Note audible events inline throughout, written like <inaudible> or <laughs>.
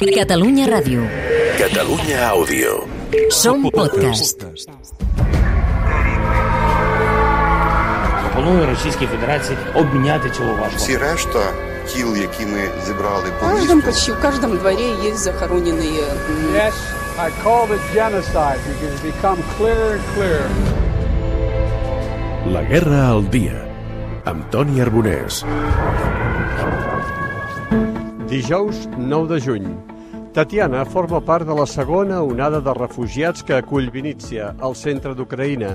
Catalunya Ràdio. Catalunya Àudio. Som podcast. Пропоную Російській Федерації обміняти цього важко. Всі решта тіл, які ми зібрали по місту, почти в каждом дворе есть захороненные м, Yes, I called it genocide because it's become clearer and clearer. La guerra al dia. Amb Toni Arbonès. Dijous 9 de juny. Tatiana forma part de la segona onada de refugiats que acull Vinícia, al centre d'Ucraïna,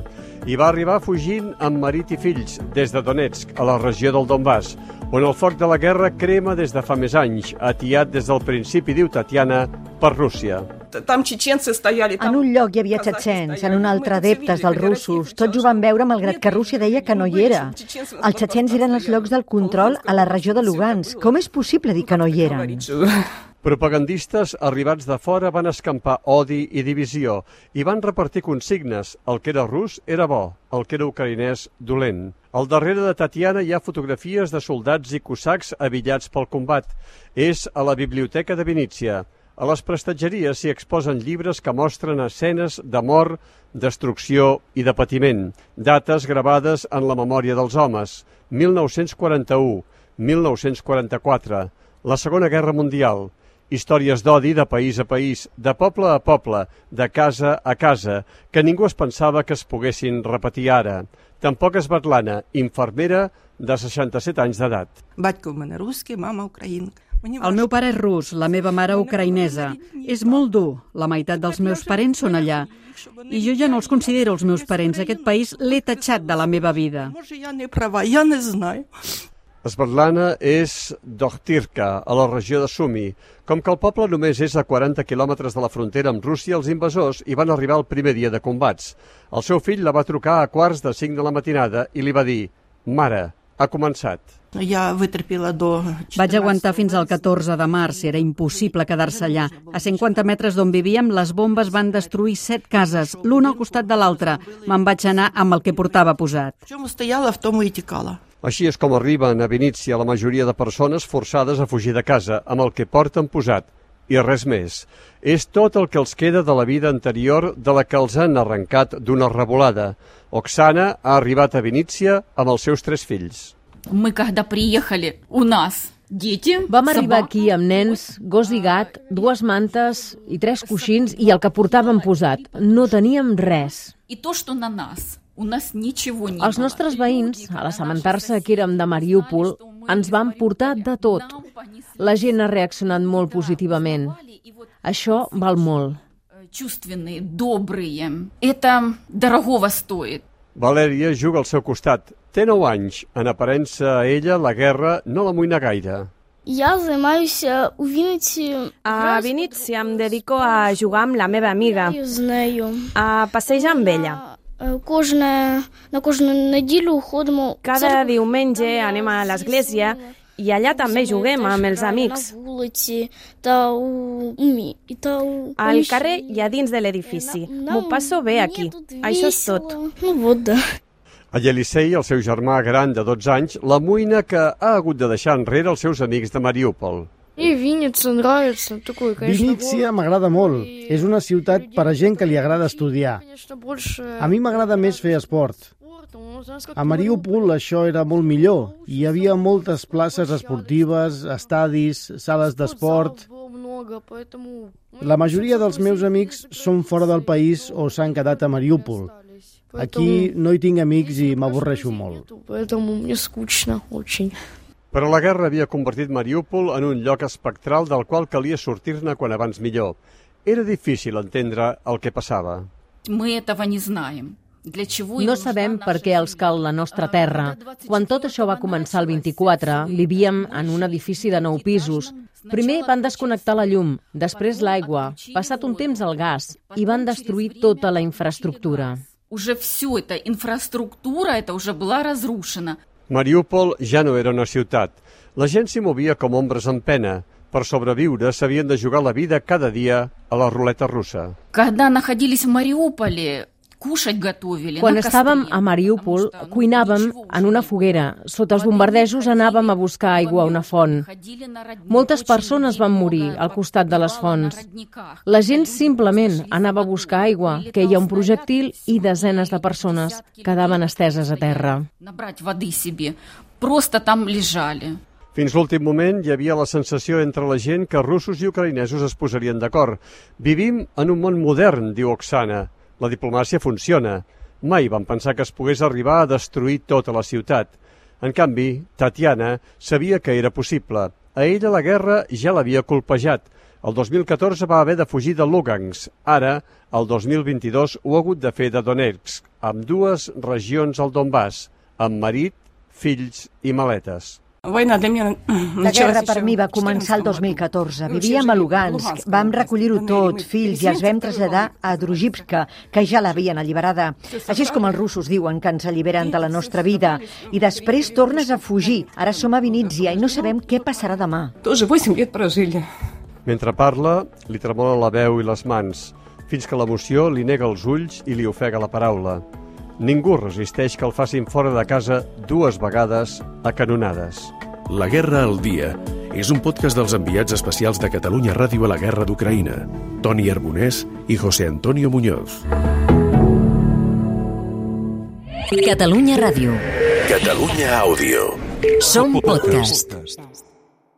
i va arribar fugint amb marit i fills des de Donetsk, a la regió del Donbass, on el foc de la guerra crema des de fa més anys, atiat des del principi, diu Tatiana, per Rússia. En un lloc hi havia txetxens, en un altre adeptes dels russos. Tots ho van veure malgrat que Rússia deia que no hi era. Els txetxens eren els llocs del control a la regió de Lugans. Com és possible dir que no hi eren? <laughs> Propagandistes arribats de fora van escampar odi i divisió i van repartir consignes. El que era rus era bo, el que era ucraïnès dolent. Al darrere de Tatiana hi ha fotografies de soldats i cosacs avillats pel combat. És a la biblioteca de Vinícia. A les prestatgeries s'hi exposen llibres que mostren escenes de mort, destrucció i de patiment, dates gravades en la memòria dels homes, 1941, 1944, la Segona Guerra Mundial, històries d'odi de país a país, de poble a poble, de casa a casa, que ningú es pensava que es poguessin repetir ara. Tampoc és Batlana, infermera de 67 anys d'edat. Батько в мене русський, мама українка. El meu pare és rus, la meva mare ucraïnesa. És molt dur. La meitat dels meus parents són allà. I jo ja no els considero els meus parents. Aquest país l'he tatxat de la meva vida. Esbatlana és Dohtirka, a la regió de Sumi. Com que el poble només és a 40 quilòmetres de la frontera amb Rússia, els invasors hi van arribar el primer dia de combats. El seu fill la va trucar a quarts de 5 de la matinada i li va dir «Mare, ha començat. Ja Vaig aguantar fins al 14 de març, era impossible quedar-se allà. A 50 metres d'on vivíem, les bombes van destruir set cases, l'una al costat de l'altra. Me'n vaig anar amb el que portava posat. Així és com arriben a Vinícius la majoria de persones forçades a fugir de casa, amb el que porten posat I res més. És tot el que els queda de la vida anterior de la que els han arrencat d'una revolada. Oksana ha arribat a Vinícia amb els seus tres fills. Мы когда приехали, у нас дети, Vam arribar собака. aquí amb nens, gos i gat, dues mantes i tres coixins i el que portàvem posat. No teníem res. И то, что на нас. У нас ничего не Els было. nostres veïns, a l'assabentar-se que érem de Mariúpol, ens van portar de tot. La gent ha reaccionat molt positivament. Això val molt. Э, Чувственные, добрые. Это дорогого стоит. Valèria juga al seu costat. Té 9 anys. En aparença a ella, la guerra no l'amoïna gaire. Я займаюся у Вінниці. A Vinícia em dedico a jugar amb la meva amiga, з нею. a passejar amb ella. Е, Кожне, на кожну неділю ходимо в Cada церкву. diumenge anem a l'església i allà també juguem amb els amics. На вулиці та у, у мі, і та у Al carrer i a dins de l'edifici. M'ho passo bé aquí. Això és tot. Ну, вот, да. A Yelisei, el seu germà gran de 12 anys, l'amoïna que ha hagut de deixar enrere els seus amics de Mariúpol. Мне Вінниця нравится. Такой, конечно, Vinícia m'agrada molt. És una ciutat per a gent que li agrada estudiar. конечно, больше... A mi m'agrada més fer esport. A Mariúpol això era molt millor. Hi havia moltes places esportives, estadis, sales d'esport... было много, поэтому... La majoria dels meus amics són fora del país o s'han quedat a Mariúpol. Aquí no hi tinc amics i m'avorreixo molt. Поэтому мне скучно очень. Però la guerra havia convertit Mariúpol en un lloc espectral del qual calia sortir-ne quan abans millor. Era difícil entendre el que passava. Мы этого не знаем. Для чего им No нужна sabem наша per què els cal la nostra terra. Quan tot això va començar el 24, vivíem en un edifici de nou pisos. Primer van desconnectar la llum, després l'aigua, passat un temps el gas i van destruir tota la infraestructura. Уже все это, инфраструктура, это уже была разрушена. Mariúpol ja no era una ciutat. La gent s'hi movia com ombres en pena. Per sobreviure s'havien de jugar la vida cada dia a la ruleta russa. Когда находились в Мариуполе, Quan estàvem a Mariúpol, cuinàvem en una foguera. Sota els bombardejos anàvem a buscar aigua a una font. Moltes persones van morir al costat de les fonts. La gent simplement anava a buscar aigua, que hi ha un projectil i desenes de persones quedaven esteses a terra. Просто там лежали. Fins l'últim moment hi havia la sensació entre la gent que russos i ucraïnesos es posarien d'acord. Vivim en un món modern, diu Oksana. la diplomàcia funciona. Mai van pensar que es pogués arribar a destruir tota la ciutat. En canvi, Tatiana sabia que era possible. A ella la guerra ja l'havia colpejat. El 2014 va haver de fugir de Lugansk. Ara, el 2022, ho ha hagut de fer de Donetsk, amb dues regions al Donbass, amb marit, fills i maletes. La guerra per mi va començar el 2014. Vivíem a Lugansk, vam recollir-ho tot, fills, i els vam traslladar a Druzhivka, que ja l'havien alliberada. Així és com els russos diuen que ens alliberen de la nostra vida. I després tornes a fugir. Ara som a Vinítzia i no sabem què passarà demà. Mentre parla, li tremola la veu i les mans, fins que l'emoció li nega els ulls i li ofega la paraula. Ningú resisteix que el facin fora de casa dues vegades a canonades. La Guerra al dia és un podcast dels enviats especials de Catalunya Ràdio a la Guerra d'Ucraïna, Toni Arbonès i José Antonio Muñoz. Catalunya Ràdio. Catalunya Àudio. Som podcast.